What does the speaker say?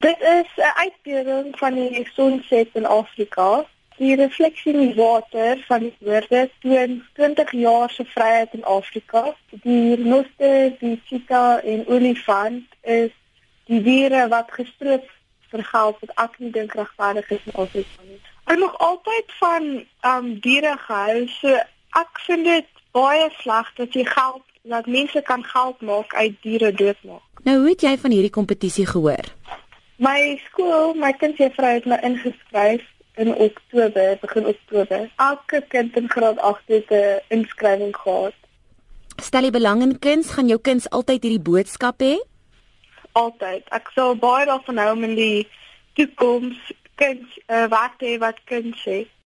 Dit is 'n uitbeelding van die sonset in Afrika. Die refleksie in die water van die woorde toon 20 jaar se vryheid in Afrika. Die renoster, die cheetah en olifant is die diere wat gestroop vir geld wat ek nie dink regverdig is in Afrika nie. Ek nog altyd van um diere gehou. So ek vind dit baie sleg dat jy geld dat mense kan geld maak uit diere doodmaak. Nou hoe het jy van hierdie kompetisie gehoor? My skool, my kindsjuffrou het my ingeskryf in Oktober, begin Oktober. Elke kind in graad 8 het 'n inskrywing gehad. Stel jy belang in kuns, gaan jou kind altyd hierdie boodskap hê? Altyd. Ek sal baie daarvan hou om in die toekoms kind uh, wat jy wat kind sê.